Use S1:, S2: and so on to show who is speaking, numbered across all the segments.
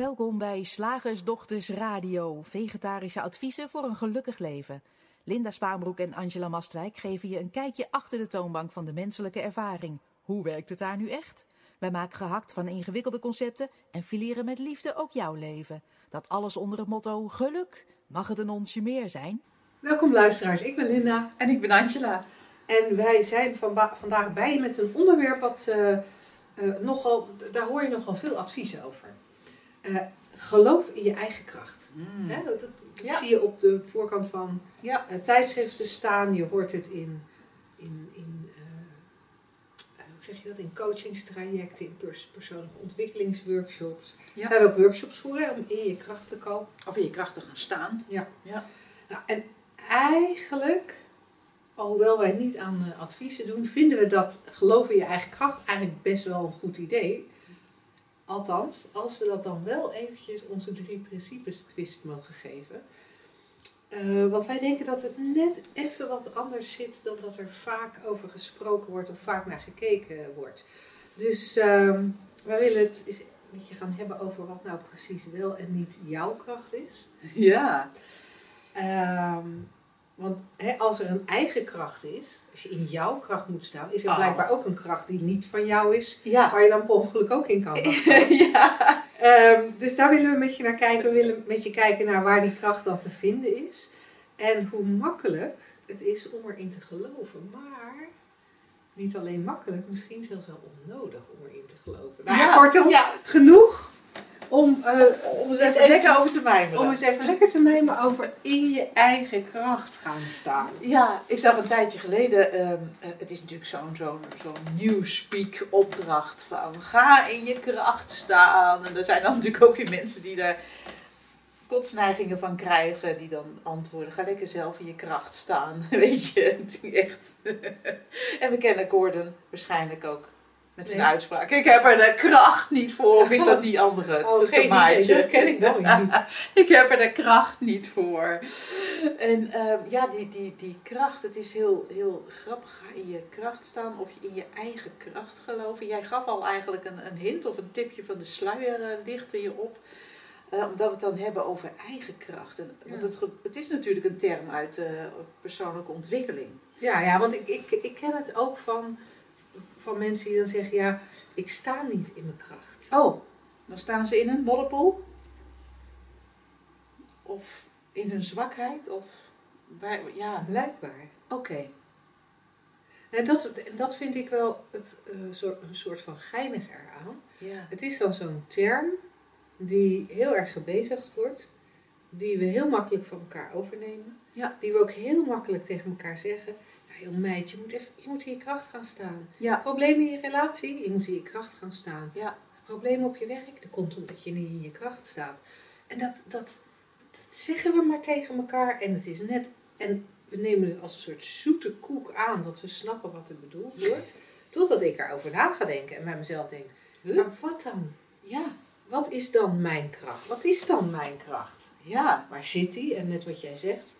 S1: Welkom bij Slagersdochters Radio, vegetarische adviezen voor een gelukkig leven. Linda Spaanbroek en Angela Mastwijk geven je een kijkje achter de toonbank van de menselijke ervaring. Hoe werkt het daar nu echt? Wij maken gehakt van ingewikkelde concepten en fileren met liefde ook jouw leven. Dat alles onder het motto geluk. Mag het een onsje meer zijn?
S2: Welkom luisteraars, ik ben Linda
S3: En ik ben Angela.
S2: en wij zijn van vandaag bij met een onderwerp wat eh, eh, nogal, daar hoor je nogal veel adviezen over. Eh, geloof in je eigen kracht. Hè, dat dat
S3: Ja.
S2: zie je op de voorkant van
S3: Ja.
S2: eh, tijdschriften staan, je hoort het in, in, in eh, eh, hoe zeg je dat, in coachingstrajecten, in pers- persoonlijke ontwikkelingsworkshops.
S3: Ja.
S2: Er zijn ook workshops voor hè, om in je kracht te komen.
S3: Of in je kracht te gaan staan.
S2: Nou, en eigenlijk, alhoewel wij niet aan adviezen doen, vinden we dat geloven in je eigen kracht eigenlijk best wel een goed idee. Althans, als we dat dan wel eventjes onze drie principes twist mogen geven. Eh, want wij denken dat het net even wat anders zit dan dat er vaak over gesproken wordt of vaak naar gekeken wordt. Dus ehm, wij willen het eens met je gaan hebben over wat nou precies wel en niet jouw kracht is.
S3: Ja.
S2: Ehm, want hè, als er een eigen kracht is, als je in jouw kracht moet staan, is er
S3: Oh.
S2: blijkbaar ook een kracht die niet van jou is,
S3: Ja.
S2: waar je dan per ongeluk ook in kan
S3: ja.
S2: Ehm, dus daar willen we met je naar kijken. We willen met je kijken naar waar die kracht dan te vinden is. En hoe makkelijk het is om erin te geloven. Maar niet alleen makkelijk, misschien zelfs wel onnodig om erin te geloven. Nou, ja, kortom,
S3: Ja.
S2: genoeg om, eh, om, eens even lekker,
S3: over te mijmeren.
S2: om eens even lekker te nemen over in je eigen kracht gaan staan.
S3: Ja, ik zag een tijdje geleden, ehm, eh, het is natuurlijk zo'n zo'n zo'n newspeak opdracht van ga in je kracht staan. En er zijn dan natuurlijk ook weer mensen die daar kotsneigingen van krijgen, die dan antwoorden, ga lekker zelf in je kracht staan. Weet je, echt. en we kennen Gordon waarschijnlijk ook. Met zijn
S2: Nee.
S3: uitspraak. Ik heb er de kracht niet voor. Of is dat die andere? Het
S2: Oh, geen idee, dat ken ik dan weer niet.
S3: Ik heb er de kracht niet voor. En ehm, ja, die, die, die kracht, het is heel, heel grappig. Ga in je kracht staan of in je eigen kracht geloven. Jij gaf al eigenlijk een, een hint of een tipje van de sluier eh, lichtte je op. Eh, omdat we het dan hebben over eigen kracht. En, Want het, het is natuurlijk een term uit eh, persoonlijke ontwikkeling.
S2: Ja, ja want ik, ik, ik ken het ook van, van mensen die dan zeggen, ja, ik sta niet in mijn kracht.
S3: Oh, dan staan ze in een modderpoel. Of in hun zwakheid. Of waar, ja,
S2: Blijkbaar.
S3: oké.
S2: En dat, dat vind ik wel het, eh, soort, een soort van geinig eraan.
S3: Ja.
S2: Het is dan zo'n term die heel erg gebezigd wordt, die we heel makkelijk van elkaar overnemen.
S3: Ja.
S2: Die we ook heel makkelijk tegen elkaar zeggen. Joh meid, je moet, even, je moet in je kracht gaan staan.
S3: Ja.
S2: Problemen in je relatie, je moet in je kracht gaan staan.
S3: Ja.
S2: Problemen op je werk, dat komt omdat je niet in je kracht staat. En dat, dat, dat zeggen we maar tegen elkaar. En het is net. En we nemen het als een soort zoete koek aan dat we snappen wat er bedoeld wordt. Totdat ik erover na ga denken en bij mezelf denk:
S3: Huh?
S2: maar wat dan?
S3: Ja.
S2: Wat is dan mijn kracht? Wat is dan mijn kracht?
S3: Ja.
S2: Waar zit die? En net wat jij zegt.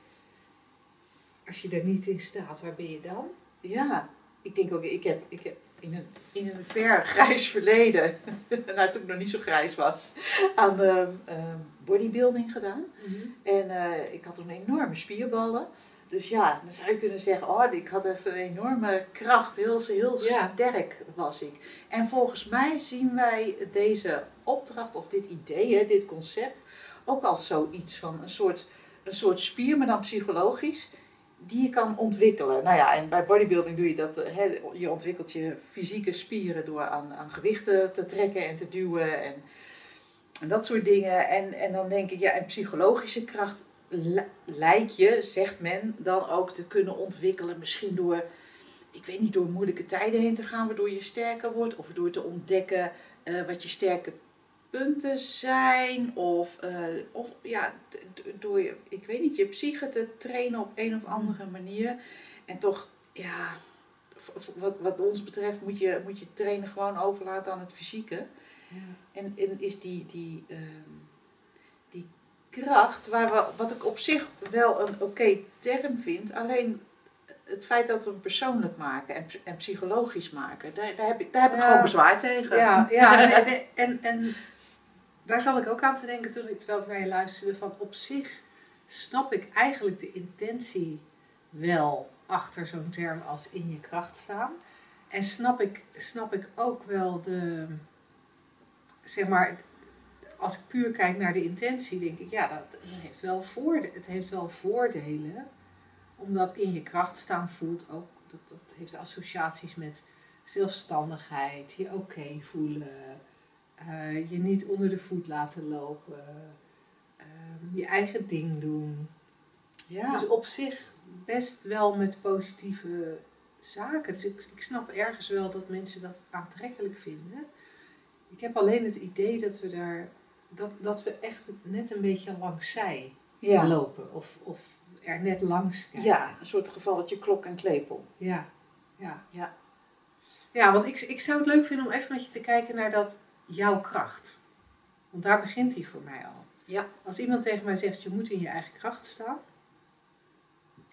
S2: Als je er niet in staat, waar ben je dan?
S3: Ja. Ik denk ook, ik heb, ik heb in, een, in een ver grijs verleden, nou toen ik nog niet zo grijs was, aan ehm, ehm, bodybuilding gedaan. En eh, ik had toen enorme spierballen. Dus ja, dan zou je kunnen zeggen, oh, ik had echt een enorme kracht, heel, heel
S2: Ja.
S3: sterk was ik. En volgens mij zien wij deze opdracht of dit idee, dit concept, ook als zoiets van een soort, een soort spier, maar dan psychologisch, die je kan ontwikkelen. Nou ja, en bij bodybuilding doe je dat, eh, je ontwikkelt je fysieke spieren door aan, aan gewichten te trekken en te duwen en, en dat soort dingen. En, en dan denk ik, ja, en psychologische kracht li- lijkt je, zegt men, dan ook te kunnen ontwikkelen. Misschien door, ik weet niet, door moeilijke tijden heen te gaan, waardoor je sterker wordt. Of door te ontdekken eh, wat je sterke punten zijn. Of, eh, of ja, door je, ik weet niet, je psyche te trainen op een of andere manier. En toch, ja, wat, wat ons betreft moet je, moet je trainen gewoon overlaten aan het fysieke. En, en is die, die, ehm, die kracht, waar we, wat ik op zich wel een oké term vind, alleen het feit dat we hem persoonlijk maken en, en psychologisch maken, daar, daar heb ik, daar heb ik
S2: Ja.
S3: gewoon bezwaar tegen.
S2: Ja, ja en, en, en daar zat ik ook aan te denken toen ik, terwijl ik naar je luisterde. Van op zich snap ik eigenlijk de intentie wel achter zo'n term als in je kracht staan. En snap ik, snap ik ook wel de, zeg maar, als ik puur kijk naar de intentie, denk ik, ja, dat, heeft wel voorde, het heeft wel voordelen. Omdat in je kracht staan voelt ook, dat, dat heeft associaties met zelfstandigheid, je oké voelen, uh, je niet onder de voet laten lopen, uh, je eigen ding doen. Ja. Dus op zich best wel met positieve zaken. Dus ik, ik snap ergens wel dat mensen dat aantrekkelijk vinden. Ik heb alleen het idee dat we daar, dat, dat we echt net een beetje langs zij ja. lopen. Of, of er net langs
S3: kijken. Ja, een soort gevalletje klok en klepel.
S2: Ja, ja. Ja, ja want ik, ik zou het leuk vinden om even met je te kijken naar dat jouw kracht. Want daar begint hij voor mij al. Ja. Als iemand tegen mij zegt, je moet in je eigen kracht staan.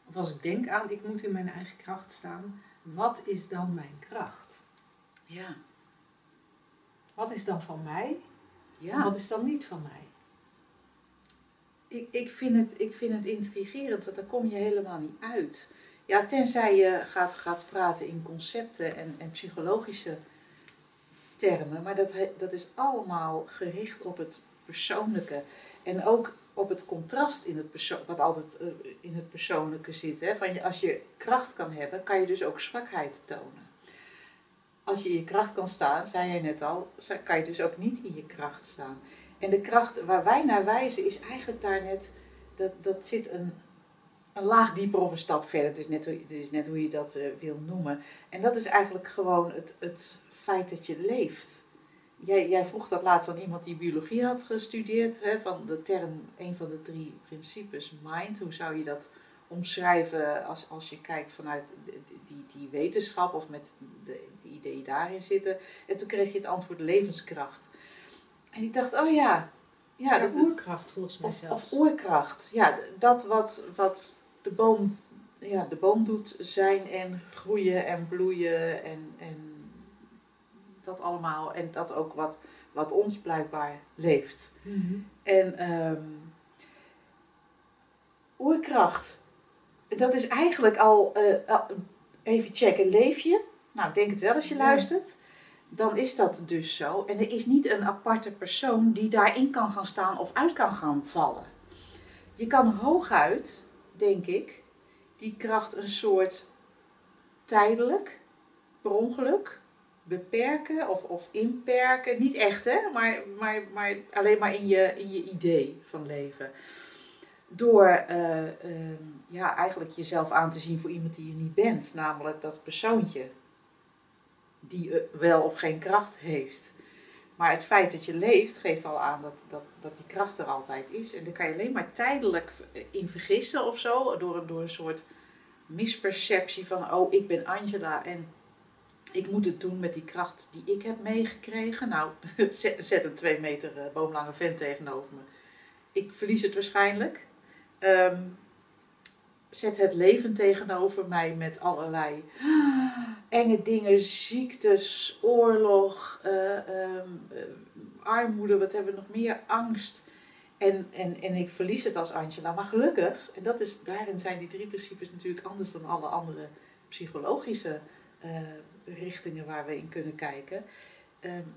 S2: Of als ik denk aan, ik moet in mijn eigen kracht staan. Wat is dan mijn kracht? Ja. Wat is dan van mij? Ja. En wat is dan niet van mij?
S3: Ik, ik, vind het, ik vind het intrigerend, want daar kom je helemaal niet uit. Ja, tenzij je gaat, gaat praten in concepten en, en psychologische termen. Maar dat, dat is allemaal gericht op het persoonlijke. En ook op het contrast in het wat altijd eh, in het persoonlijke zit. Hè? Als je kracht kan hebben, kan je dus ook zwakheid tonen. Als je in je kracht kan staan, zei jij net al, kan je dus ook niet in je kracht staan. En de kracht waar wij naar wijzen is eigenlijk daar net, dat, dat zit een, een laag dieper of een stap verder. Het is net, het is net hoe je dat uh, wil noemen. En dat is eigenlijk gewoon het, het feit dat je leeft. Jij, jij vroeg dat laatst aan iemand die biologie had gestudeerd, hè, van de term, een van de drie principes, mind. Hoe zou je dat omschrijven als, als je kijkt vanuit die, die, die wetenschap of met de, de, ideeën daarin zitten? En toen kreeg je het antwoord levenskracht. En ik dacht, oh ja.
S2: Ja, dat, oerkracht volgens mij
S3: of,
S2: zelfs.
S3: Of oerkracht, ja. Dat wat, wat de, boom, ja, de boom doet zijn en groeien en bloeien en, en dat allemaal. En dat ook wat, wat ons blijkbaar leeft. Mhm. En um, oerkracht, dat is eigenlijk al, uh, even checken, leef je? Nou, ik denk het wel als je luistert. Dan is dat dus zo. En er is niet een aparte persoon die daarin kan gaan staan of uit kan gaan vallen. Je kan hooguit, denk ik, die kracht een soort tijdelijk, per ongeluk, beperken of, of inperken. Niet echt, hè? Maar, maar, maar alleen maar in je, in je idee van leven. Door uh, ja, eigenlijk jezelf aan te zien voor iemand die je niet bent. Namelijk dat persoontje die uh, wel of geen kracht heeft. Maar het feit dat je leeft geeft al aan dat, dat, dat die kracht er altijd is. En daar kan je alleen maar tijdelijk in vergissen of zo. Door, door een soort misperceptie van, oh, ik ben Angela en ik moet het doen met die kracht die ik heb meegekregen. Nou, zet een twee meter eh, boomlange vent tegenover me. Ik verlies het waarschijnlijk. Ehm, zet het leven tegenover mij met allerlei enge dingen, ziektes, oorlog, uh, armoede, wat hebben we nog meer, angst. En, en, en ik verlies het als Angela. Maar gelukkig, en dat is, daarin zijn die drie principes natuurlijk anders dan alle andere psychologische uh, richtingen waar we in kunnen kijken. Ehm,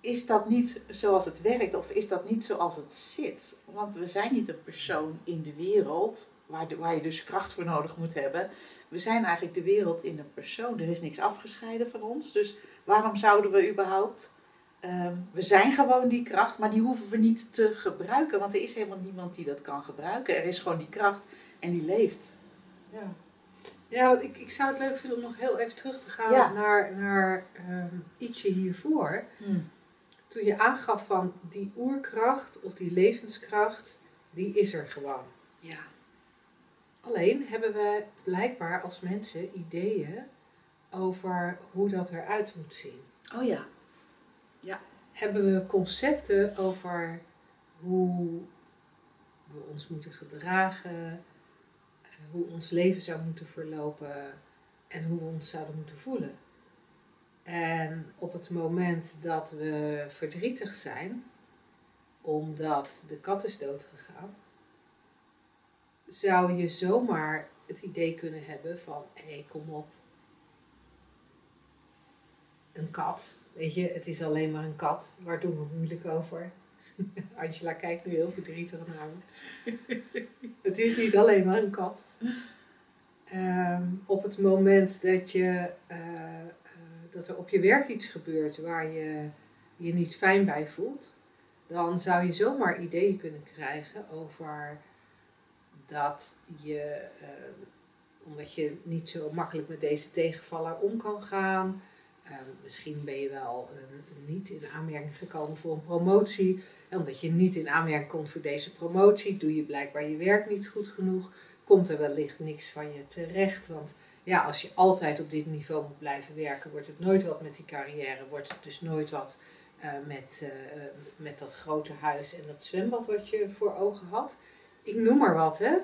S3: is dat niet zoals het werkt of is dat niet zoals het zit? Want we zijn niet een persoon in de wereld waar, waar je dus kracht voor nodig moet hebben. We zijn eigenlijk de wereld in een persoon. Er is niks afgescheiden van ons. Dus waarom zouden we überhaupt. Ehm, we zijn gewoon die kracht, maar die hoeven we niet te gebruiken. Want er is helemaal niemand die dat kan gebruiken. Er is gewoon die kracht en die leeft.
S2: Ja. Ja, ik, ik zou het leuk vinden om nog heel even terug te gaan naar, naar um, ietsje hiervoor. Hmm. Toen je aangaf van die oerkracht of die levenskracht, die is er gewoon. Ja. Alleen hebben we blijkbaar als mensen ideeën over hoe dat eruit moet zien.
S3: Oh ja. Ja.
S2: Hebben we concepten over hoe we ons moeten gedragen, hoe ons leven zou moeten verlopen en hoe we ons zouden moeten voelen. En op het moment dat we verdrietig zijn, omdat de kat is doodgegaan, zou je zomaar het idee kunnen hebben van, hé, hey, kom op. Een kat, weet je, het is alleen maar een kat. Waar doen we moeilijk over? Angela kijkt nu heel verdrietig naar me. het is niet alleen maar een kat. Ehm, op het moment dat, je, uh, uh, dat er op je werk iets gebeurt waar je je niet fijn bij voelt, dan zou je zomaar ideeën kunnen krijgen over dat je, uh, omdat je niet zo makkelijk met deze tegenvaller om kan gaan, misschien ben je wel niet in aanmerking gekomen voor een promotie, en omdat je niet in aanmerking komt voor deze promotie, doe je blijkbaar je werk niet goed genoeg komt er wellicht niks van je terecht. Want ja, als je altijd op dit niveau moet blijven werken, wordt het nooit wat met die carrière. Wordt het dus nooit wat uh, met, uh, met dat grote huis en dat zwembad wat je voor ogen had. Ik noem maar wat, hè.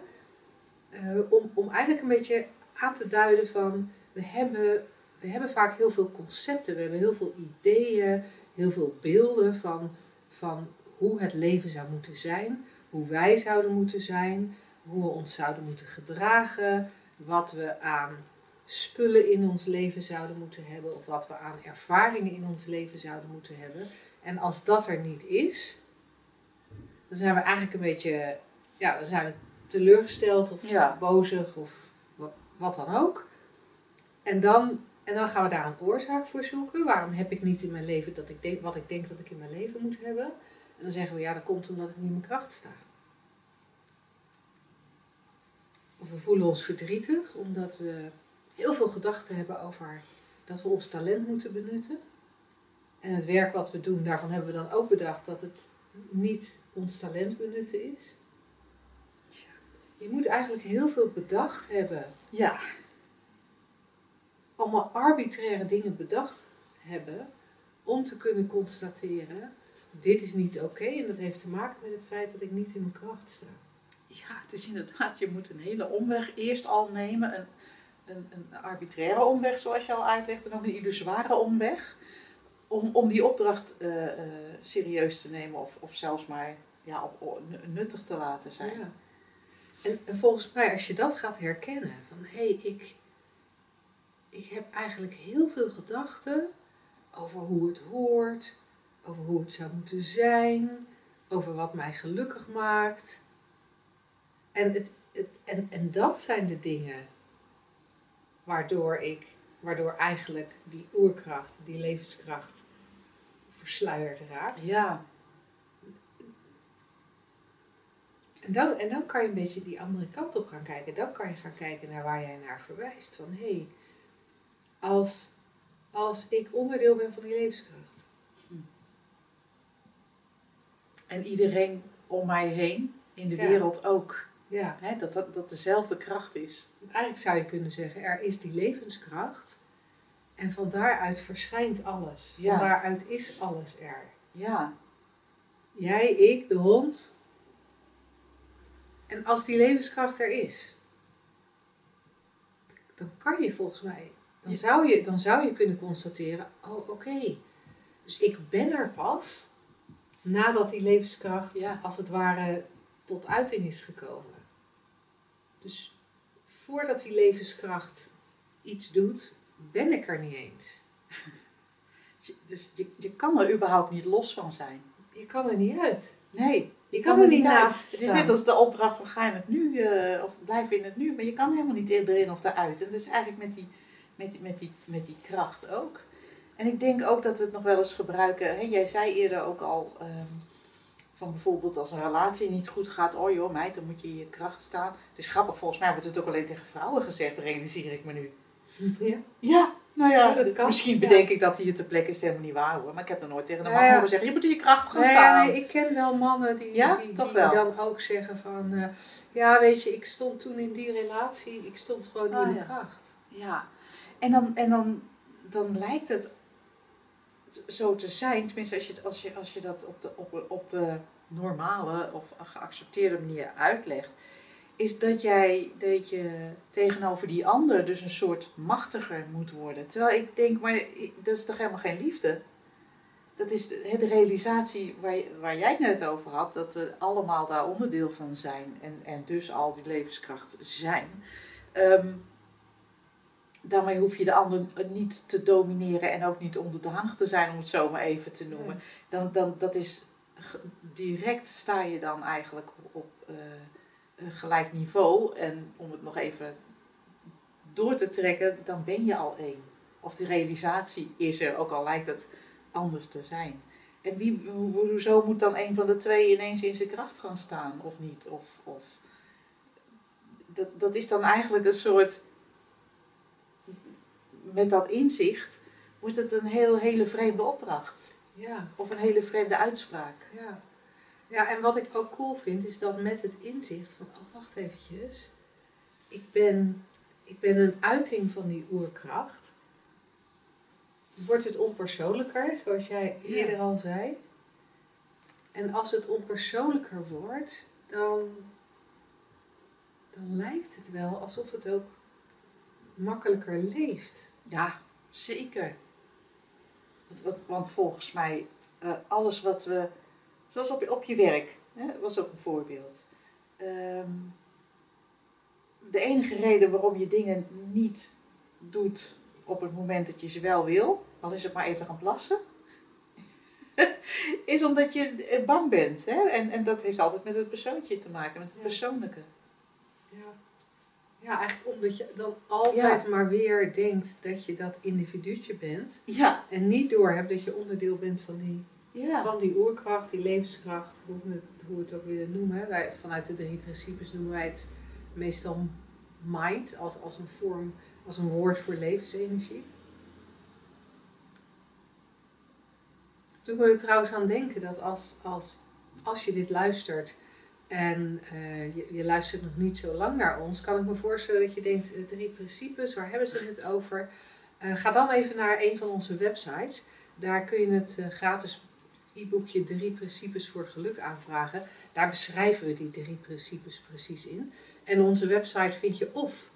S2: Om, om eigenlijk een beetje aan te duiden van, we hebben, we hebben vaak heel veel concepten, we hebben heel veel ideeën, heel veel beelden van, van hoe het leven zou moeten zijn, hoe wij zouden moeten zijn hoe we ons zouden moeten gedragen, wat we aan spullen in ons leven zouden moeten hebben of wat we aan ervaringen in ons leven zouden moeten hebben. En als dat er niet is, dan zijn we eigenlijk een beetje, ja, dan zijn we teleurgesteld of ja. bozig of wat dan ook. En dan, en dan gaan we daar een oorzaak voor zoeken. Waarom heb ik niet in mijn leven dat ik denk, wat ik denk dat ik in mijn leven moet hebben? En dan zeggen we, ja, dat komt omdat ik niet in mijn kracht sta. Of we voelen ons verdrietig omdat we heel veel gedachten hebben over dat we ons talent moeten benutten. En het werk wat we doen, daarvan hebben we dan ook bedacht dat het niet ons talent benutten is. Je moet eigenlijk heel veel bedacht hebben.
S3: Ja.
S2: Allemaal arbitraire dingen bedacht hebben om te kunnen constateren: dit is niet oké en dat heeft te maken met het feit dat ik niet in mijn kracht sta.
S3: Ja, het is inderdaad, je moet een hele omweg eerst al nemen. Een, een, een arbitraire omweg, zoals je al uitlegt, en ook een illusoire omweg. Om, om die opdracht uh, uh, serieus te nemen of, of zelfs maar ja, nuttig te laten zijn. Ja.
S2: En, en, volgens mij, als je dat gaat herkennen, van hé, hey, ik, ik heb eigenlijk heel veel gedachten over hoe het hoort, over hoe het zou moeten zijn, over wat mij gelukkig maakt. En, het, het, en, en dat zijn de dingen waardoor ik, waardoor eigenlijk die oerkracht, die levenskracht versluierd raakt.
S3: Ja.
S2: En dan, en dan kan je een beetje die andere kant op gaan kijken. Dan kan je gaan kijken naar waar jij naar verwijst. Van hé, hey, als, als ik onderdeel ben van die levenskracht. Hm.
S3: En iedereen om mij heen in de wereld ook.
S2: Ja.
S3: Hè, dat, dat dat dezelfde kracht is.
S2: Eigenlijk zou je kunnen zeggen, er is die levenskracht. En van daaruit verschijnt alles. Van daaruit is alles er.
S3: Ja.
S2: Jij, ik, de hond. En als die levenskracht er is, dan kan je volgens mij, dan, zou, je, dan zou je kunnen constateren, oh oké, dus ik ben er pas nadat die levenskracht
S3: ja.
S2: als het ware tot uiting is gekomen. Dus voordat die levenskracht iets doet, ben ik er niet eens.
S3: Dus je, je kan er überhaupt niet los van zijn.
S2: Je kan er niet uit.
S3: Nee.
S2: Je kan, er niet naast
S3: Het is net als de opdracht van ga in het nu uh, of blijf in het nu. Maar je kan helemaal niet erin of eruit. En het is eigenlijk met die, met die, met die, met die kracht ook. En ik denk ook dat we het nog wel eens gebruiken. Hè? Jij zei eerder ook al... Um, van bijvoorbeeld als een relatie niet goed gaat, oh joh meid, dan moet je in je kracht staan. Het is grappig, volgens mij wordt het ook alleen tegen vrouwen gezegd, realiseer ik me nu.
S2: Ja,
S3: ja nou ja, dat kan. misschien bedenk ik dat hier ter plekke is, helemaal niet waar hoor. Maar ik heb nog nooit tegen een man ja, horen zeggen, je moet in je kracht gaan staan.
S2: Nee, ik ken wel mannen die, die, die dan ook zeggen van, uh, ja weet je, ik stond toen in die relatie, ik stond gewoon oh, in mijn kracht.
S3: Ja, en dan, en dan, dan lijkt het zo te zijn, tenminste als je, als je, als je dat op de, op, de normale of geaccepteerde manier uitlegt, is dat jij dat je tegenover die ander dus een soort machtiger moet worden. Terwijl ik denk, maar dat is toch helemaal geen liefde? dat is de, realisatie waar, waar jij het net over had, dat we allemaal daar onderdeel van zijn en, en dus al die levenskracht zijn. Ehm, daarmee hoef je de ander niet te domineren en ook niet onderdanig te zijn, om het zo maar even te noemen. Dan, dan, dat is direct sta je dan eigenlijk op eh, gelijk niveau. En om het nog even door te trekken, dan ben je al één. Of de realisatie is er, ook al lijkt het anders te zijn. En wie, ho- hoezo moet dan een van de twee ineens in zijn kracht gaan staan of niet? Of, of, dat, dat is dan eigenlijk een soort, met dat inzicht, wordt het een heel, hele vreemde opdracht.
S2: Ja,
S3: Of een hele vreemde uitspraak.
S2: ja. Ja, en wat ik ook cool vind, is dat met het inzicht van, oh wacht eventjes, ik ben, ik ben een uiting van die oerkracht. Wordt het onpersoonlijker, zoals jij
S3: Ja.
S2: eerder al zei. En als het onpersoonlijker wordt, dan, dan lijkt het wel alsof het ook makkelijker leeft.
S3: Ja, zeker. Want, wat, want volgens mij, eh, alles wat we, zoals op, je- op je werk, hè, was ook een voorbeeld. Ehm, de enige reden waarom je dingen niet doet op het moment dat je ze wel wil, al is het maar even gaan plassen, is omdat je eh, bang bent. Hè? En, en dat heeft altijd met het persoontje te maken, met het persoonlijke.
S2: Ja. Ja, eigenlijk omdat je dan altijd maar weer denkt dat je dat individuutje bent.
S3: Ja,
S2: En niet doorhebt dat je onderdeel bent van die,
S3: ja.
S2: van die oerkracht, die levenskracht, hoe we het, hoe we het ook willen noemen. Wij, vanuit de drie principes noemen wij het meestal mind als, als een vorm, als een woord voor levensenergie. Toen moet ik trouwens aan denken dat als, als, als je dit luistert en eh, je, je luistert nog niet zo lang naar ons, kan ik me voorstellen dat je denkt, eh, drie principes, waar hebben ze het over? Eh, ga dan even naar een van onze websites. Daar kun je het gratis e-boekje Drie Principes voor Geluk aanvragen. Daar beschrijven we die drie principes precies in. En onze website vind je of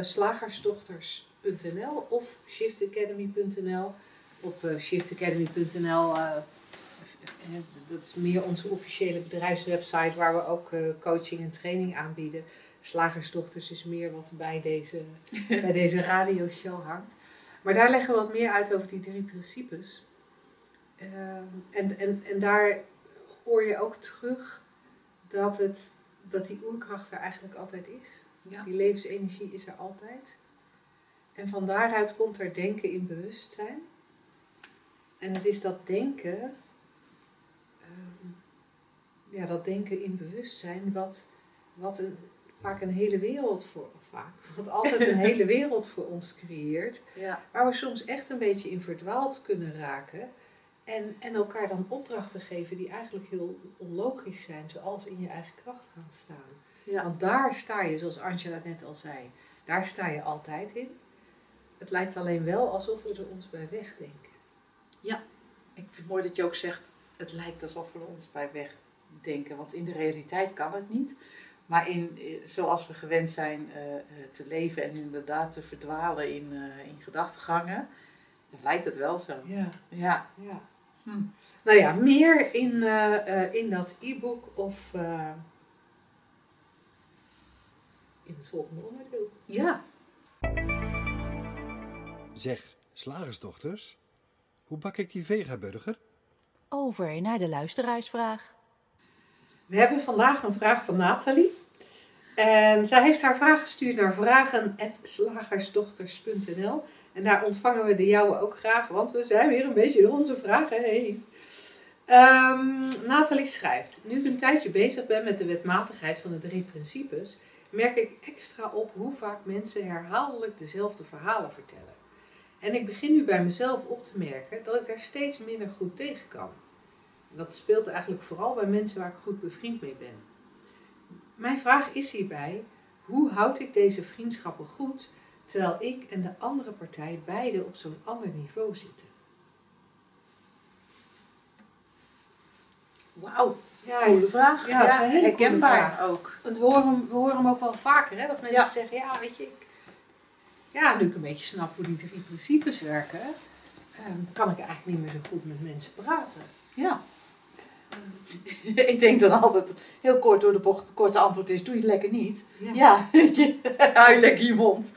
S2: slagersdochters.nl of shiftacademy.nl. Op shiftacademy.nl, dat is meer onze officiële bedrijfswebsite waar we ook eh, coaching en training aanbieden. Slagersdochters is meer wat bij deze, bij deze radioshow hangt. Maar daar leggen we wat meer uit over die drie principes. Ehm, en, en, en daar hoor je ook terug dat, het, dat die oerkracht er eigenlijk altijd is.
S3: Ja.
S2: Die levensenergie is er altijd. En van daaruit komt er denken in bewustzijn. En het is dat denken, ja, dat denken in bewustzijn, wat, wat een, vaak een hele wereld voor, vaak, wat altijd een hele wereld voor ons creëert.
S3: Ja.
S2: Waar we soms echt een beetje in verdwaald kunnen raken. En, en elkaar dan opdrachten geven die eigenlijk heel onlogisch zijn, zoals in je eigen kracht gaan staan.
S3: Ja.
S2: Want daar sta je, zoals Angela net al zei, daar sta je altijd in. Het lijkt alleen wel alsof we er ons bij wegdenken.
S3: Ik vind het mooi dat je ook zegt, het lijkt alsof we ons bij wegdenken. Want in de realiteit kan het niet. Maar in, eh, zoals we gewend zijn eh, eh, te leven en inderdaad te verdwalen in, eh, in gedachtegangen, dan lijkt het wel zo.
S2: Ja,
S3: Ja.
S2: ja.
S3: Hm.
S2: Nou ja, meer in, eh, eh, in dat e-book of eh, in het volgende onderdeel.
S3: Ja.
S4: Zeg, slagersdochters, hoe bak ik die vegaburger?
S1: Over naar de luisteraarsvraag.
S2: We hebben vandaag een vraag van Nathalie. En zij heeft haar vraag gestuurd naar vragen.slagersdochters.nl. En daar ontvangen we de jouwe ook graag, want we zijn weer een beetje door onze vragen heen. Ehm, Nathalie schrijft: Nu ik een tijdje bezig ben met de wetmatigheid van de drie principes, merk ik extra op hoe vaak mensen herhaaldelijk dezelfde verhalen vertellen. En ik begin nu bij mezelf op te merken dat ik daar steeds minder goed tegen kan. Dat speelt eigenlijk vooral bij mensen waar ik goed bevriend mee ben. Mijn vraag is hierbij: hoe houd ik deze vriendschappen goed terwijl ik en de andere partij beide op zo'n ander niveau zitten?
S3: Wauw.
S2: Ja,
S3: Goede vraag.
S2: Ja, hele
S3: herkenbaar ook.
S2: Want we horen, hem- we horen hem ook wel vaker, hè? dat mensen
S3: Ja.
S2: zeggen, ja, weet je, ik, ja, nu ik een beetje snap hoe die drie principes werken, ehm, kan ik eigenlijk niet meer zo goed met mensen praten.
S3: Ja. ik denk dan altijd heel kort door de bocht, het korte antwoord is, doe je het lekker niet. Ja, weet je, hou je lekker je mond.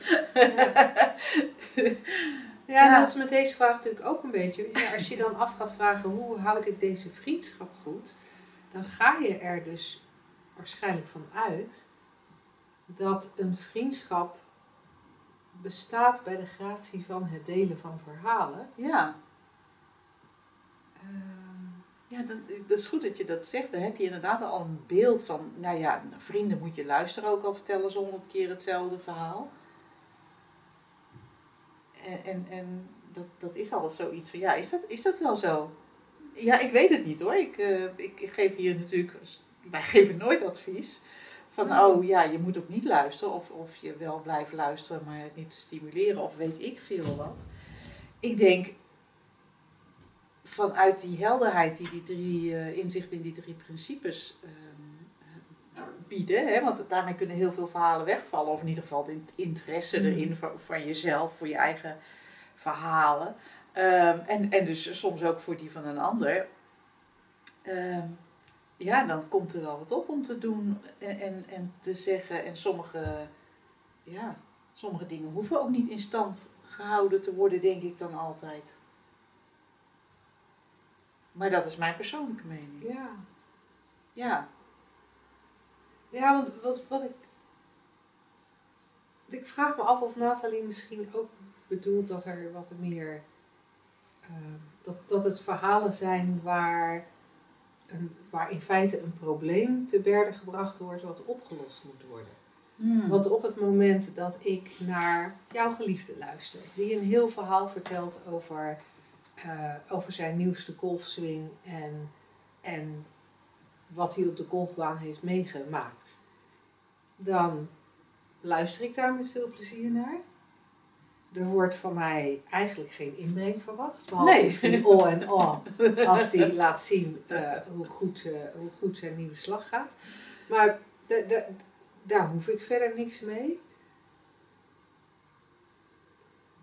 S2: Ja,
S3: Ja.
S2: dat is met deze vraag natuurlijk ook een beetje. Ja, als je dan af gaat vragen hoe houd ik deze vriendschap goed, dan ga je er dus waarschijnlijk van uit dat een vriendschap bestaat bij de gratie van het delen van verhalen.
S3: Ja. Ehm, ja, dan, dat is goed dat je dat zegt. Dan heb je inderdaad al een beeld van, nou ja, vrienden moet je luisteren ook al vertellen ze honderd keer hetzelfde verhaal. En, en, en dat, dat is al zoiets van, ja, is dat, is dat wel zo? Ja, ik weet het niet hoor. Ik, eh, ik geef hier natuurlijk, wij geven nooit advies. Van, oh ja, je moet ook niet luisteren. Of, of je wel blijft luisteren, maar niet stimuleren. Of weet ik veel wat. Ik denk, vanuit die helderheid die die drie eh, inzichten in die drie principes ehm, bieden. Hè, want daarmee kunnen heel veel verhalen wegvallen. Of in ieder geval het in- interesse
S2: Mm.
S3: erin van, van jezelf, voor je eigen verhalen. Ehm, en, en dus soms ook voor die van een ander. Ehm, ja, dan komt er wel wat op om te doen en, en, en te zeggen. En sommige, ja, sommige dingen hoeven ook niet in stand gehouden te worden, denk ik dan altijd. Maar dat is mijn persoonlijke mening.
S2: Ja,
S3: Ja,
S2: ja want wat, wat ik. Ik vraag me af of Nathalie misschien ook bedoelt dat er wat meer. eh, dat, dat het verhalen zijn waar, een, waar in feite een probleem te berde gebracht wordt wat opgelost moet worden.
S3: Hmm.
S2: Want op het moment dat ik naar jouw geliefde luister, die een heel verhaal vertelt over, eh, over zijn nieuwste golfswing en, en wat hij op de golfbaan heeft meegemaakt, dan luister ik daar met veel plezier naar. Er wordt van mij eigenlijk geen inbreng verwacht, behalve
S3: Nee.
S2: misschien oh en oh, als hij laat zien eh, hoe, goed, eh, hoe goed zijn nieuwe slag gaat. Maar da- da- daar hoef ik verder niks mee.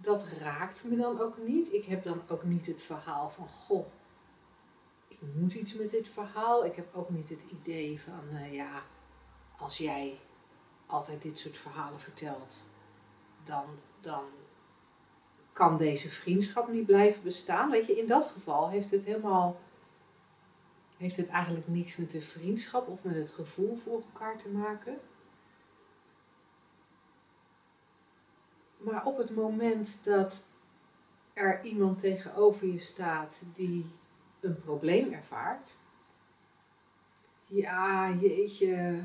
S2: Dat raakt me dan ook niet. Ik heb dan ook niet het verhaal van, goh, ik moet iets met dit verhaal. Ik heb ook niet het idee van, eh, ja, als jij altijd dit soort verhalen vertelt, dan, dan kan deze vriendschap niet blijven bestaan. Weet je, in dat geval heeft het helemaal, heeft het eigenlijk niks met de vriendschap of met het gevoel voor elkaar te maken. Maar op het moment dat er iemand tegenover je staat die een probleem ervaart. Ja, jeetje,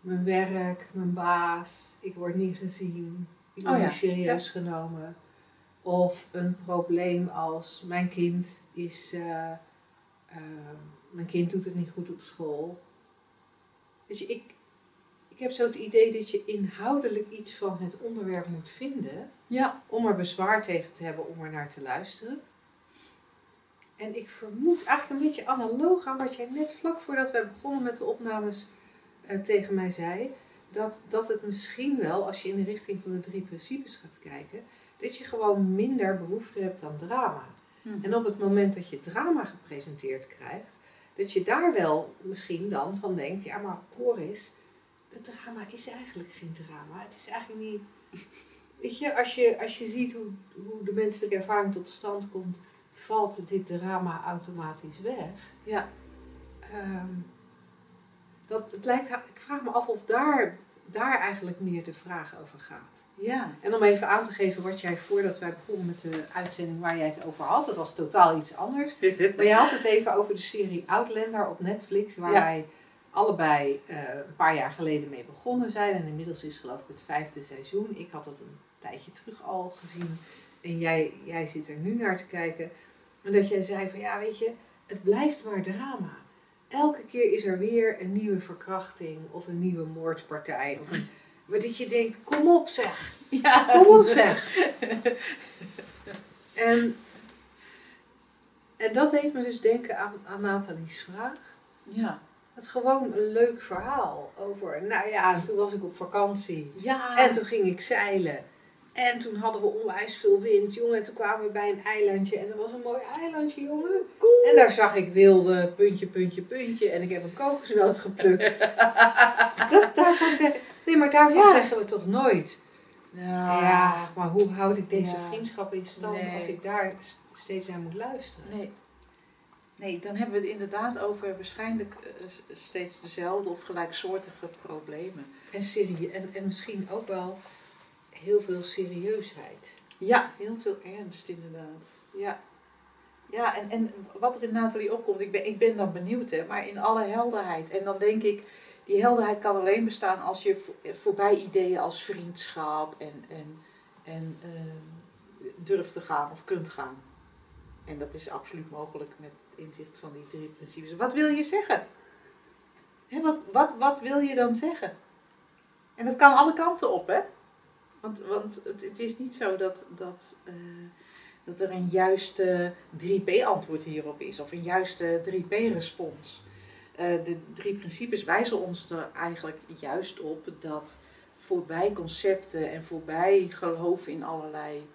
S2: mijn werk, mijn baas, ik word niet gezien, ik word
S3: Oh ja,
S2: niet serieus genomen. Of een probleem als mijn kind is, eh, eh, mijn kind doet het niet goed op school. Dus ik heb zo het idee dat je inhoudelijk iets van het onderwerp moet vinden
S3: ja.
S2: om er bezwaar tegen te hebben om er naar te luisteren. En ik vermoed eigenlijk een beetje analoog aan wat jij net vlak voordat wij begonnen met de opnames eh, tegen mij zei. Dat, dat het misschien wel, als je in de richting van de drie principes gaat kijken, dat je gewoon minder behoefte hebt aan drama.
S3: Mhm.
S2: En op het moment dat je drama gepresenteerd krijgt, dat je daar wel misschien dan van denkt, ja maar hoor eens, het drama is eigenlijk geen drama. Het is eigenlijk niet... Weet je, als je, als je ziet hoe, hoe de menselijke ervaring tot stand komt, valt dit drama automatisch weg.
S3: Ja.
S2: Ehm, dat, het lijkt, ik vraag me af of daar, daar eigenlijk meer de vraag over gaat.
S3: Ja.
S2: En om even aan te geven wat jij voordat wij begonnen met de uitzending waar jij het over had, dat was totaal iets anders. Maar je had het even over de serie Outlander op Netflix, waar
S3: Ja.
S2: wij allebei eh, een paar jaar geleden mee begonnen zijn. En inmiddels is geloof ik het vijfde seizoen. Ik had het een tijdje terug al gezien. En jij, jij zit er nu naar te kijken. En dat jij zei van ja, weet je, het blijft maar drama. Elke keer is er weer een nieuwe verkrachting of een nieuwe moordpartij. Of een, maar dat je denkt, kom op zeg.
S3: Ja.
S2: Kom op zeg. En, en dat deed me dus denken aan, aan Nathalie's vraag.
S3: Ja.
S2: Het gewoon een leuk verhaal over, nou ja, en toen was ik op vakantie.
S3: Ja.
S2: En toen ging ik zeilen. En toen hadden we onwijs veel wind, jongen. En toen kwamen we bij een eilandje. En er was een mooi eilandje, jongen. En daar zag ik wilde puntje, puntje, puntje. En ik heb een kokosnoot geplukt. dat, daarvan zeg, nee, maar daarvan
S3: Ja.
S2: zeggen we toch nooit.
S3: Ja.
S2: Ja, maar hoe houd ik deze
S3: Ja.
S2: vriendschap in stand
S3: Nee.
S2: als ik daar steeds naar moet luisteren?
S3: Nee. Nee, dan hebben we het inderdaad over waarschijnlijk eh, steeds dezelfde of gelijksoortige problemen.
S2: En, serie en, en misschien ook wel heel veel serieusheid.
S3: Ja, heel veel ernst inderdaad. Ja, ja en, en wat er in Nathalie opkomt, ik ben, ik ben dan benieuwd, hè, maar in alle helderheid. En dan denk ik, die helderheid kan alleen bestaan als je vo- voorbij ideeën als vriendschap en, en, en ehm, durft te gaan of kunt gaan. En dat is absoluut mogelijk met inzicht van die drie principes. Wat wil je zeggen? Wat, wat, wat wil je dan zeggen? En dat kan alle kanten op, hè? Want, want het, het is niet zo dat, dat, eh, dat er een juiste 3P-antwoord hierop is, of een juiste 3P-respons. Eh, de drie principes wijzen ons er eigenlijk juist op dat voorbij concepten en voorbij geloven in allerlei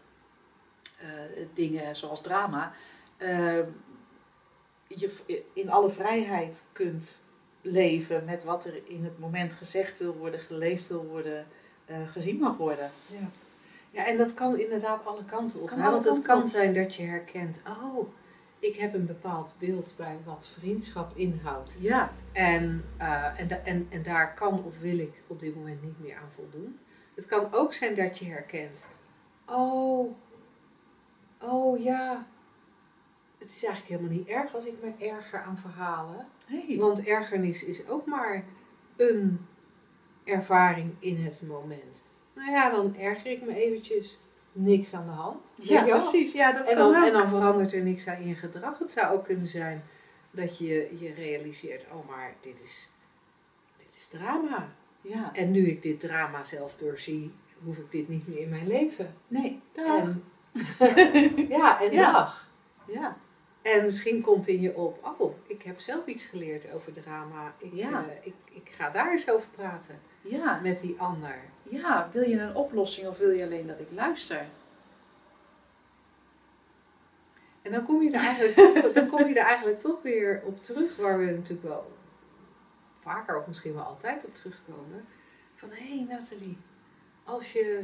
S3: eh, dingen zoals drama, je in alle vrijheid kunt leven met wat er in het moment gezegd wil worden, geleefd wil worden, eh, gezien mag worden.
S2: Ja. ja, en dat kan inderdaad alle kanten op.
S3: Kan
S2: Want het kan
S3: op.
S2: zijn dat je herkent, oh, ik heb een bepaald beeld bij wat vriendschap inhoudt.
S3: Ja,
S2: En, eh, en, en, en daar kan of wil ik op dit moment niet meer aan voldoen. Het kan ook zijn dat je herkent, oh, oh ja, het is eigenlijk helemaal niet erg als ik me erger aan verhalen.
S3: hey.
S2: Want ergernis is ook maar een ervaring in het moment. Nou ja, dan erger ik me eventjes. Niks aan de hand.
S3: Ja precies. Ja, dat
S2: En dan, en dan verandert er niks aan in je gedrag. Het zou ook kunnen zijn dat je je realiseert, oh maar dit is, dit is drama.
S3: Ja,
S2: En nu ik dit drama zelf doorzie, hoef ik dit niet meer in mijn leven.
S3: nee, dag.
S2: En, ja, en
S3: Ja.
S2: dag.
S3: Ja,
S2: En misschien komt in je op, oh, ik heb zelf iets geleerd over drama. Ik,
S3: Ja.
S2: eh, ik, ik ga daar eens over praten
S3: ja,
S2: met die ander.
S3: ja. Wil je een oplossing of wil je alleen dat ik luister?
S2: En dan kom je er eigenlijk, toch, dan kom je er eigenlijk toch weer op terug, waar we natuurlijk wel vaker of misschien wel altijd op terugkomen. Van hé hey Nathalie, als je.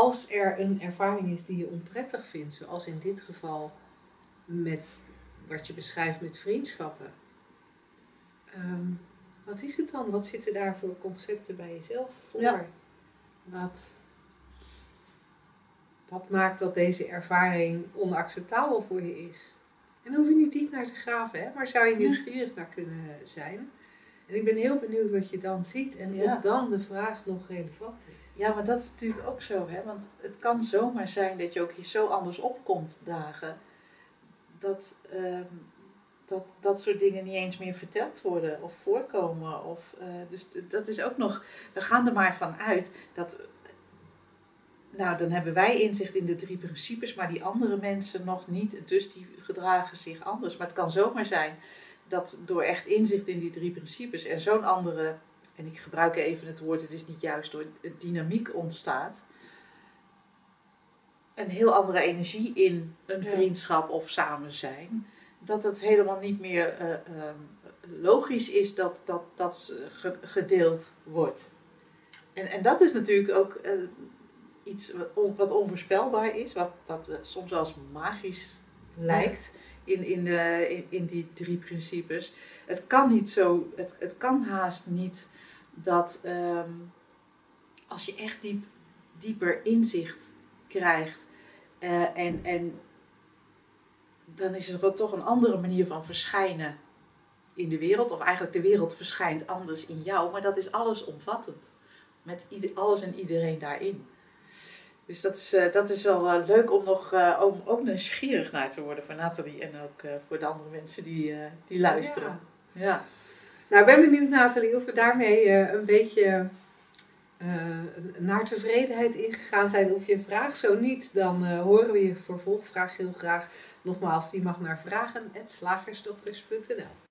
S2: Als er een ervaring is die je onprettig vindt, zoals in dit geval met wat je beschrijft met vriendschappen. ehm, wat is het dan? Wat zitten daar voor concepten bij jezelf voor?
S3: Ja.
S2: Wat, wat maakt dat deze ervaring onacceptabel voor je is? En hoef je niet diep naar te graven, hè? maar zou je nieuwsgierig naar kunnen zijn. En ik ben heel benieuwd wat je dan ziet en
S3: Ja.
S2: of dan de vraag nog relevant is.
S3: Ja, maar dat is natuurlijk ook zo, hè? Want het kan zomaar zijn dat je ook hier zo anders opkomt dagen. Dat, ehm, dat dat soort dingen niet eens meer verteld worden of voorkomen. Of, eh, dus dat is ook nog. We gaan er maar van uit dat. Nou, dan hebben wij inzicht in de drie principes, maar die andere mensen nog niet. Dus die gedragen zich anders. Maar het kan zomaar zijn dat door echt inzicht in die drie principes er zo'n andere en ik gebruik even het woord, het is niet juist door dynamiek ontstaat. Een heel andere energie in een vriendschap of samen zijn. Dat het helemaal niet meer eh, ehm, logisch is dat dat, dat ge- gedeeld wordt. En, en dat is natuurlijk ook eh, iets wat, on- wat onvoorspelbaar is, wat, wat soms wel eens magisch lijkt in, in, de, in, in die drie principes. Het kan niet zo, het, het kan haast niet dat ehm, als je echt diep, dieper inzicht krijgt eh, en, en dan is er toch een andere manier van verschijnen in de wereld, of eigenlijk de wereld verschijnt anders in jou, maar dat is allesomvattend. Met alles en iedereen daarin. Dus dat is, eh, dat is wel eh, leuk om nog eh, om ook nieuwsgierig naar te worden voor Nathalie en ook voor de andere mensen die, die luisteren.
S2: Ja.
S3: Ja.
S2: Nou, ik ben benieuwd, Nathalie, of we daarmee een beetje naar tevredenheid ingegaan zijn op je vraag. Zo niet, dan horen we je vervolgvraag heel graag. Nogmaals, die mag naar vragen.slagersdochters.nl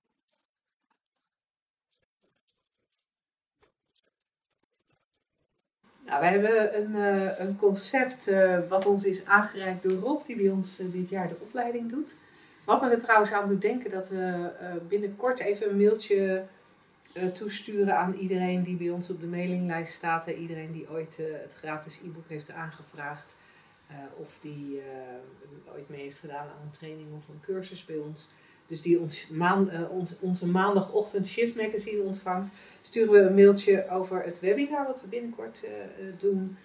S2: Nou, we hebben een, eh, een concept eh, wat ons is aangereikt door Rob, die bij ons eh, dit jaar de opleiding doet. Wat me er trouwens aan doet denken dat we binnenkort even een mailtje toesturen aan iedereen die bij ons op de mailinglijst staat. en iedereen die ooit het gratis e-book heeft aangevraagd. of die ooit mee heeft gedaan aan een training of een cursus bij ons. Dus die ons maan, eh, onze maandagochtend Shift Magazine ontvangt sturen we een mailtje over het webinar wat we binnenkort eh, eh, doen.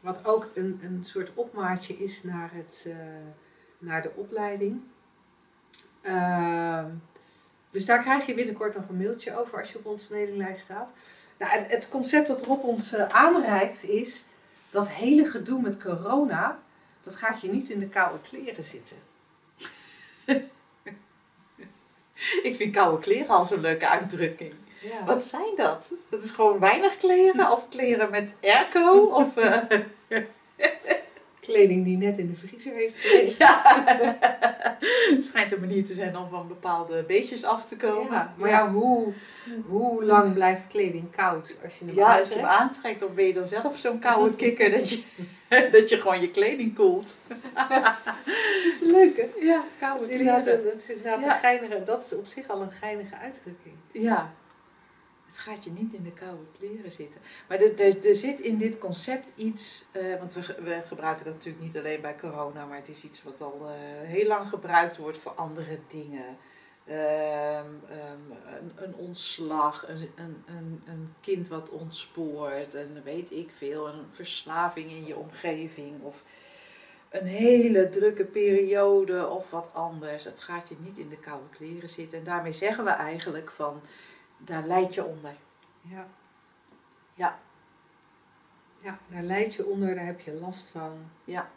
S2: Wat ook een, een soort opmaatje is naar, het, naar de opleiding. Ehm, dus daar krijg je binnenkort nog een mailtje over als je op onze mailinglijst staat. Nou, het, het concept dat Rob ons aanreikt is dat hele gedoe met corona, dat gaat je niet in de koude kleren zitten.
S3: Ik vind koude kleren al zo'n leuke uitdrukking.
S2: Ja.
S3: Wat zijn dat? Dat is gewoon weinig kleren of kleren met airco? Of, eh,
S2: Kleding die net in de vriezer heeft gelegen.
S3: ja. Schijnt een manier te zijn om van bepaalde beestjes af te komen.
S2: Ja, maar ja, hoe, hoe lang blijft kleding koud als je hem
S3: Ja, als je hem
S2: aantrekt?
S3: aantrekt, of ben je dan zelf zo'n koude kikker dat je, dat je gewoon je kleding koelt?
S2: Dat is leuk, hè?
S3: Ja,
S2: Dat
S3: koude
S2: is inderdaad,
S3: kleren.
S2: een, dat is inderdaad
S3: Ja.
S2: een geinige, dat is op zich al een geinige uitdrukking.
S3: Ja, het gaat je niet in de koude kleren zitten. Maar er, er, zit in dit concept iets, eh, want we, we gebruiken dat natuurlijk niet alleen bij corona, maar het is iets wat al eh, heel lang gebruikt wordt voor andere dingen. Ehm, ehm, een, een ontslag, een, een, een, een kind wat ontspoort, en weet ik veel, een verslaving in je omgeving of een hele drukke periode of wat anders. Het gaat je niet in de koude kleren zitten. En daarmee zeggen we eigenlijk van, daar leid je onder.
S2: Ja.
S3: Ja.
S2: Ja, daar leid je onder, daar heb je last van.
S3: Ja.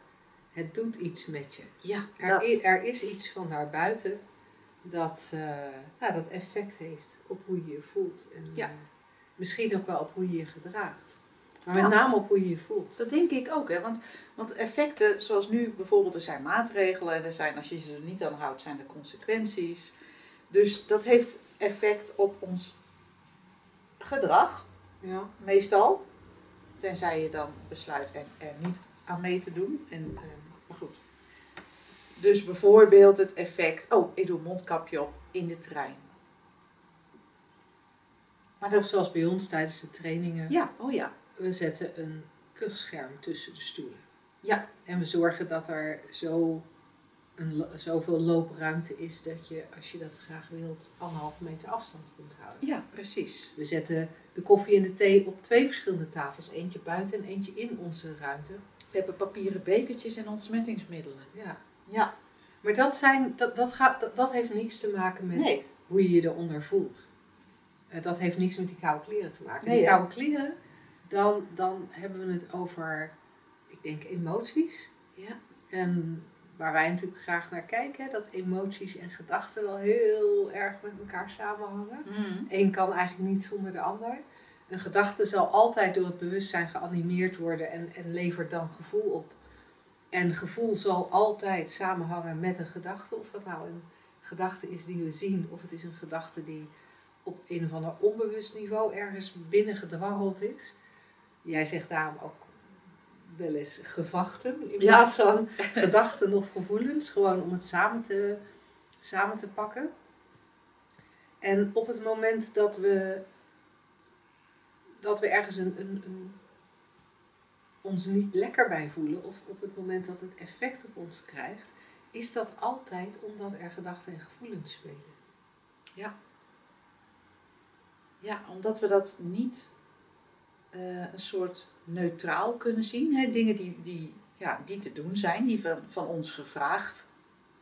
S2: Het doet iets met je.
S3: Ja,
S2: Er,
S3: dat.
S2: i- er is iets van daarbuiten dat, eh, nou, dat effect heeft op hoe je je voelt. En
S3: Ja.
S2: eh, misschien ook wel op hoe je je gedraagt. Maar met name op hoe je je voelt.
S3: Dat denk ik ook, hè? Want, want effecten, zoals nu bijvoorbeeld, er zijn maatregelen en er zijn, als je ze er niet aan houdt, zijn er consequenties. Dus dat heeft effect op ons gedrag,
S2: Ja.
S3: meestal. Tenzij je dan besluit er, er niet aan mee te doen. En, ehm, maar goed. Dus bijvoorbeeld het effect, oh, ik doe een mondkapje op in de trein. Maar
S2: Of
S3: dat,
S2: zoals bij ons tijdens de trainingen.
S3: ja, oh ja.
S2: We zetten een kuchscherm tussen de stoelen.
S3: Ja.
S2: En we zorgen dat er zo een, zoveel loopruimte is dat je, als je dat graag wilt, anderhalve meter afstand kunt houden.
S3: Ja, precies.
S2: We zetten de koffie en de thee op twee verschillende tafels. Eentje buiten en eentje in onze ruimte.
S3: We hebben papieren bekertjes en ontsmettingsmiddelen.
S2: Ja.
S3: Ja,
S2: Maar dat, zijn, dat, dat, gaat, dat, dat heeft niks te maken met
S3: nee.
S2: hoe je je eronder voelt. Eh, dat heeft niks met die koude kleren te maken.
S3: Nee,
S2: die koude kleren, dan, dan hebben we het over, ik denk, emoties.
S3: Ja.
S2: En waar wij natuurlijk graag naar kijken, dat emoties en gedachten wel heel erg met elkaar samenhangen.
S3: Mm.
S2: Eén kan eigenlijk niet zonder de ander. Een gedachte zal altijd door het bewustzijn geanimeerd worden en, en levert dan gevoel op. En gevoel zal altijd samenhangen met een gedachte. Of dat nou een gedachte is die we zien, of het is een gedachte die op een of ander onbewust niveau ergens binnen gedwarreld is. Jij zegt daarom ook wel eens gevachten in
S3: Ja.
S2: plaats van gedachten of gevoelens. Gewoon om het samen te, samen te pakken. En op het moment dat we, dat we ergens een, een, een, ons niet lekker bij voelen, of op het moment dat het effect op ons krijgt, is dat altijd omdat er gedachten en gevoelens spelen.
S3: Ja, omdat we dat niet eh, een soort neutraal kunnen zien. Hè? Dingen die, die, ja, die te doen zijn, die van, van ons gevraagd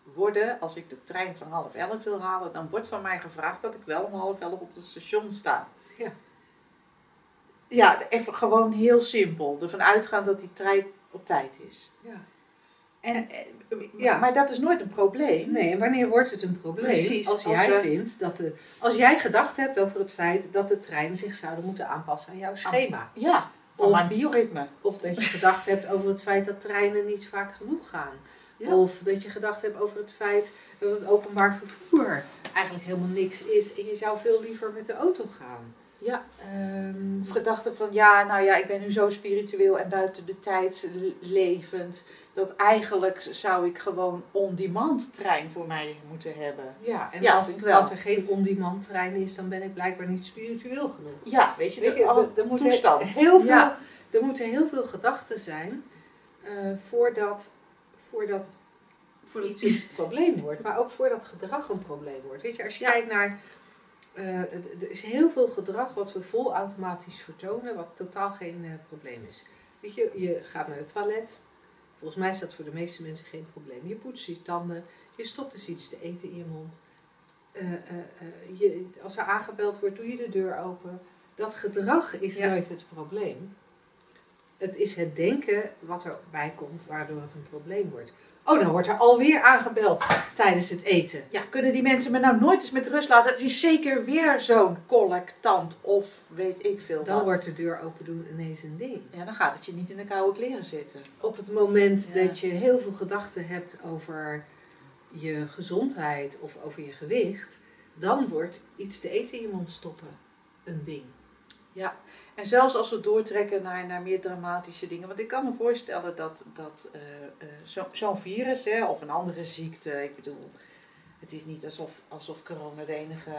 S3: worden. Als ik de trein van half elf wil halen, dan wordt van mij gevraagd dat ik wel om half elf op het station sta.
S2: Ja.
S3: Ja, even gewoon heel simpel. Ervan uitgaan dat die trein op tijd is.
S2: Ja.
S3: En, eh,
S2: Ja.
S3: Maar dat is nooit een probleem.
S2: Nee, en wanneer wordt het een probleem?
S3: Precies,
S2: als
S3: als
S2: jij
S3: we-
S2: vindt dat de, als jij gedacht hebt over het feit dat de treinen zich zouden moeten aanpassen aan jouw schema.
S3: Ja,
S2: Of-
S3: mijn bioritme.
S2: Of dat je gedacht hebt over het feit dat treinen niet vaak genoeg gaan.
S3: Ja.
S2: Of dat je gedacht hebt over het feit dat het openbaar vervoer eigenlijk helemaal niks is en je zou veel liever met de auto gaan.
S3: Ja.
S2: Ehm,
S3: Of gedachten van, ja, nou ja, ik ben nu zo spiritueel en buiten de tijd le- levend. Dat eigenlijk zou ik gewoon on-demand trein voor mij moeten hebben.
S2: ja, en
S3: Ja,
S2: als, als er geen on-demand trein is, dan ben ik blijkbaar niet spiritueel genoeg.
S3: Ja, weet je,
S2: Weet je, er- moeten
S3: toestand.
S2: Heel veel,
S3: Ja.
S2: Er moeten heel veel gedachten zijn eh, voordat, voordat
S3: Voor
S2: iets een probleem wordt, maar ook voordat gedrag een probleem wordt. Weet je, als je
S3: Ja.
S2: kijkt naar. Eh, er is heel veel gedrag wat we vol automatisch vertonen, wat totaal geen eh, probleem is. Weet je, je gaat naar het toilet. Volgens mij is dat voor de meeste mensen geen probleem. Je poetst je tanden, je stopt dus iets te eten in je mond. Eh, je, als er aangebeld wordt, doe je de deur open. Dat gedrag is
S3: Ja.
S2: nooit het probleem. Het is het denken wat erbij komt, waardoor het een probleem wordt. Oh, dan wordt er alweer aangebeld tijdens het eten.
S3: Ja, kunnen die mensen me nou nooit eens met rust laten? Het is zeker weer zo'n collectant of weet ik veel
S2: Dan
S3: wat.
S2: wordt de deur open doen ineens een ding.
S3: Ja, dan gaat het je niet in de koude kleren zitten.
S2: Op het moment
S3: Ja.
S2: dat je heel veel gedachten hebt over je gezondheid of over je gewicht, dan wordt iets te eten in je mond stoppen een ding.
S3: En zelfs als we doortrekken naar, naar meer dramatische dingen. Want ik kan me voorstellen dat, dat eh, eh, zo- zo'n virus hè, of een andere ziekte. Ik bedoel, het is niet alsof, alsof corona de enige.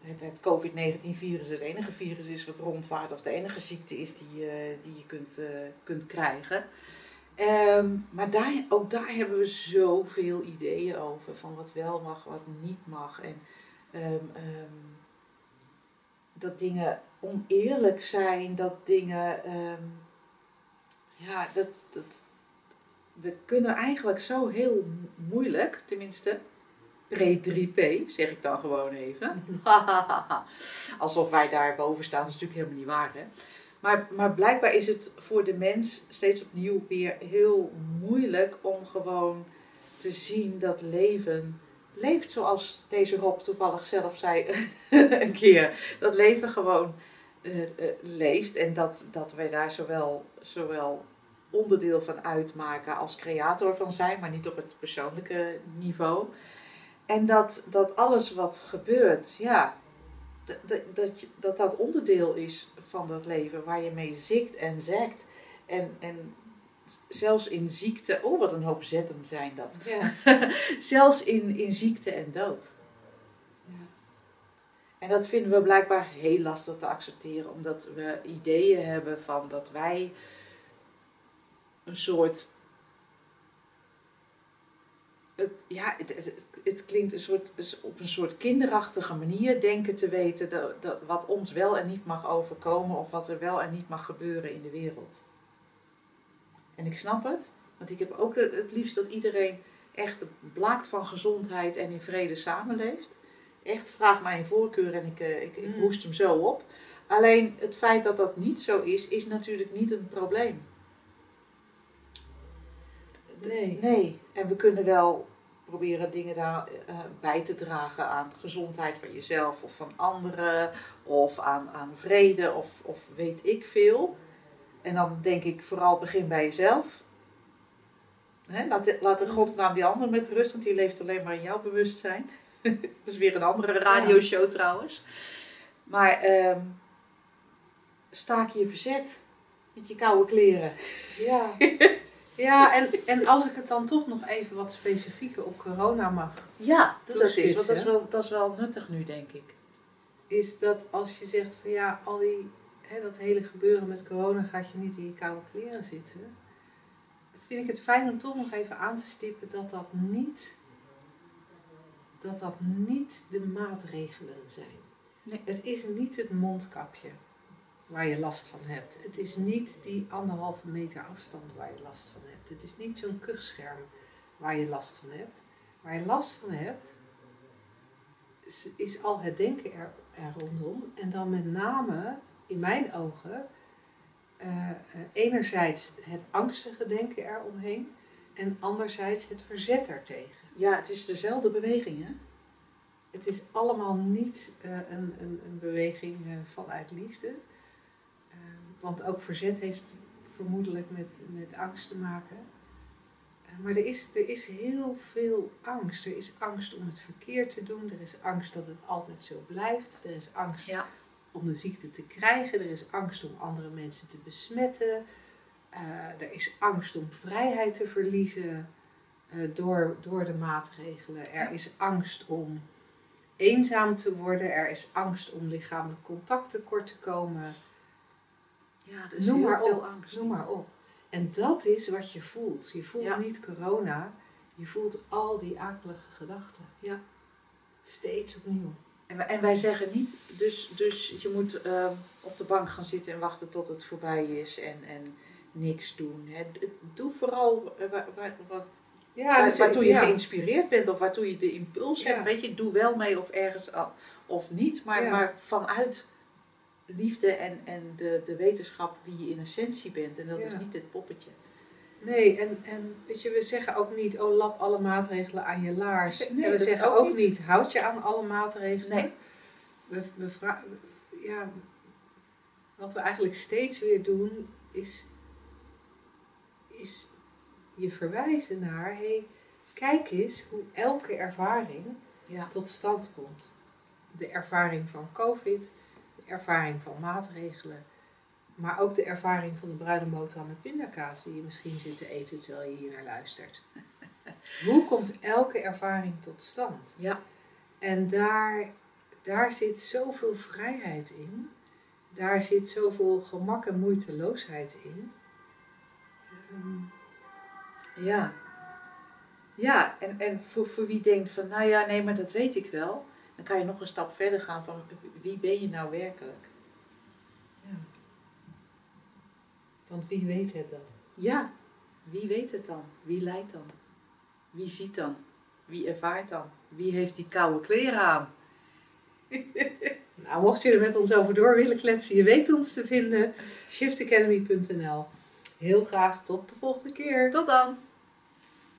S3: Het, het COVID-19-virus het enige virus is wat rondwaart. Of de enige ziekte is die, eh, die je kunt, kunt krijgen. Ehm, maar daar, ook daar hebben we zoveel ideeën over. Van wat wel mag, wat niet mag. En ehm, ehm, dat dingen oneerlijk zijn, dat dingen. ehm, ja, dat, dat. We kunnen eigenlijk zo heel moeilijk, tenminste. Pre-3P, zeg ik dan gewoon even. Alsof wij daar boven staan, dat is natuurlijk helemaal niet waar. Hè? Maar, maar blijkbaar is het voor de mens steeds opnieuw weer heel moeilijk om gewoon te zien dat leven leeft zoals deze Rob toevallig zelf zei een keer. Dat leven gewoon eh, eh, leeft en dat, dat wij daar zowel, zowel onderdeel van uitmaken als creator van zijn, maar niet op het persoonlijke niveau. En dat, dat alles wat gebeurt, ja, dat, dat, dat, dat dat onderdeel is van dat leven waar je mee zikt en zegt. En, en zelfs in ziekte, oh wat een hoop zetten zijn dat.
S2: Ja.
S3: Zelfs in, in ziekte en dood. En dat vinden we blijkbaar heel lastig te accepteren, omdat we ideeën hebben van dat wij een soort. Het, ja, het, het, klinkt een soort, op een soort kinderachtige manier denken te weten dat, dat, wat ons wel en niet mag overkomen of wat er wel en niet mag gebeuren in de wereld. En ik snap het, want ik heb ook het liefst dat iedereen echt blaakt van gezondheid en in vrede samenleeft. Echt, vraag mij een voorkeur en ik, eh, ik, ik
S2: Mm.
S3: hoest hem zo op. Alleen het feit dat dat niet zo is, is natuurlijk niet een probleem.
S2: Nee.
S3: Nee, en we kunnen wel proberen dingen daar eh, bij te dragen aan gezondheid van jezelf of van anderen, of aan, aan vrede of, of weet ik veel. En dan denk ik vooral begin bij jezelf. Hè, laat, de- laat in godsnaam die ander met rust, want die leeft alleen maar in jouw bewustzijn. Dat is weer een andere radioshow trouwens. Maar ehm, staak je verzet met je koude kleren.
S2: Ja, ja en, en als ik het dan toch nog even wat specifieker op corona mag,
S3: Ja, doe dat eens, want dat is, wel, dat is wel nuttig nu, denk ik.
S2: is dat als je zegt van ja, al die, hè, dat hele gebeuren met corona gaat je niet in je koude kleren zitten. Vind ik het fijn om toch nog even aan te stippen dat dat niet, dat dat niet de maatregelen zijn.
S3: Nee.
S2: Het is niet het mondkapje waar je last van hebt. Het is niet die anderhalve meter afstand waar je last van hebt. Het is niet zo'n kuchscherm waar je last van hebt. Waar je last van hebt, is, is al het denken er, er rondom. En dan met name, in mijn ogen, eh, eh, enerzijds het angstige denken eromheen. En anderzijds het verzet ertegen.
S3: Ja, het is dezelfde beweging, hè?
S2: Het is allemaal niet eh, een, een, een beweging eh, vanuit liefde. Eh, want ook verzet heeft vermoedelijk met, met angst te maken. Eh, maar er is, er is heel veel angst. Er is angst om het verkeerd te doen. Er is angst dat het altijd zo blijft. Er is angst
S3: Ja.
S2: om de ziekte te krijgen. Er is angst om andere mensen te besmetten. Er is angst om vrijheid te verliezen door, door de maatregelen. Er is angst om eenzaam te worden. Er is angst om lichamelijk contact tekort te komen.
S3: Ja, is
S2: Noem maar
S3: veel
S2: op.
S3: angst.
S2: Noem maar op. En dat is wat je voelt. Je voelt
S3: Ja.
S2: niet corona. Je voelt al die akelige gedachten.
S3: Ja.
S2: Steeds opnieuw.
S3: En wij, en wij zeggen niet, dus, dus je moet ehm, op de bank gaan zitten en wachten tot het voorbij is en, en niks doen. Hè. Doe vooral eh, waar-
S2: Ja, dus-
S3: waartoe je
S2: ja.
S3: geïnspireerd bent of waartoe je de impuls
S2: Ja.
S3: hebt. Weet je, doe wel mee of ergens al, of niet, maar,
S2: Ja.
S3: maar vanuit liefde en, en de, de wetenschap wie je in essentie bent. En dat is niet dit poppetje.
S2: Nee, en, en weet je, we zeggen ook niet, oh lap alle maatregelen aan je laars.
S3: Nee,
S2: en we zeggen
S3: ook
S2: ook niet. houd je aan alle maatregelen.
S3: Nee.
S2: We, we vra- ja, wat we eigenlijk steeds weer doen, is, is je verwijzen naar, hey, kijk eens hoe elke ervaring
S3: Ja.
S2: tot stand komt. De ervaring van COVID, de ervaring van maatregelen, maar ook de ervaring van de bruine boterham met pindakaas die je misschien zit te eten terwijl je hier naar luistert. Hoe komt elke ervaring tot stand?
S3: Ja.
S2: En daar, daar zit zoveel vrijheid in. Daar zit zoveel gemak en moeiteloosheid in. Ehm,
S3: Ja. Ja, en, en voor, voor wie denkt van, nou ja, nee, maar dat weet ik wel. Dan kan je nog een stap verder gaan van, wie ben je nou werkelijk?
S2: ja. Want wie weet het dan?
S3: Ja, wie weet het dan? Wie leidt dan? Wie ziet dan? Wie ervaart dan? Wie heeft die koude kleren aan?
S2: Nou, mocht je er met ons over door willen kletsen, je weet ons te vinden. shiftacademy.nl Heel graag tot de volgende keer.
S3: Tot dan!